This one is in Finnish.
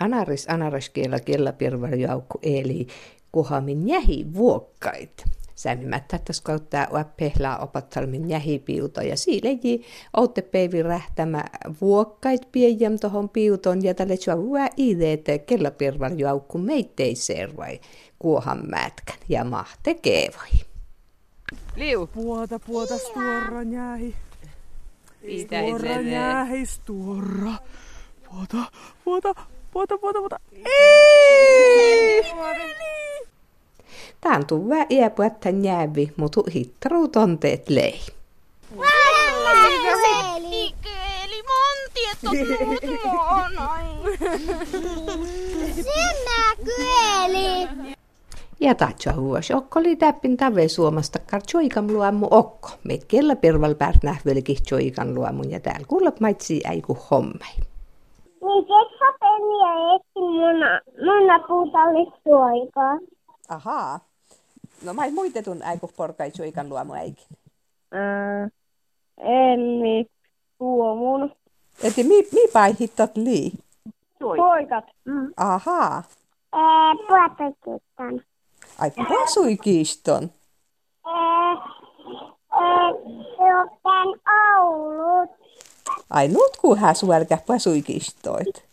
Anaris anaraskiela kiellä pirvarjaukku eli kuhamin jähi vuokkait. Sämmimättä tässä kautta pehlaa opattalmin jähipiuta ja siileji outte peivi rähtämä vuokkait piejäm tohon piuton ja tälle sua vuo ideet kella pirvarjaukku meitteiseen vai kuohan mätkän ja mahte keevai. Liu. Puota, puota, stuorra jähi. Stuorra jähi, stuorra. Puota, puota, puota, puota, puota. Ei! Tää on tuva iäpuetta jäävi, mutta hittaru tonteet lei. Eli monti, että on. Ja tatsa huos okkoli täppin tave suomasta kar choikam luomu okko. Meit kella pirval pärt nähvelki choikan luomun ja täällä kuulla maitsi äiku hommai. Niin keksa peniä etsi muna, muna puutallis suoikaa. Ahaa. No mai muitetun äiku porkai choikan luomu äikin. Ää, Elli, tuomun. Eti mi, mi pai hittot lii? Poikat. Mm. Ahaa. Ee, puotakittan. Ai, Pasuikiston. Ee, ee, Ai, nutkuuhän suelkä Pasuikistoit.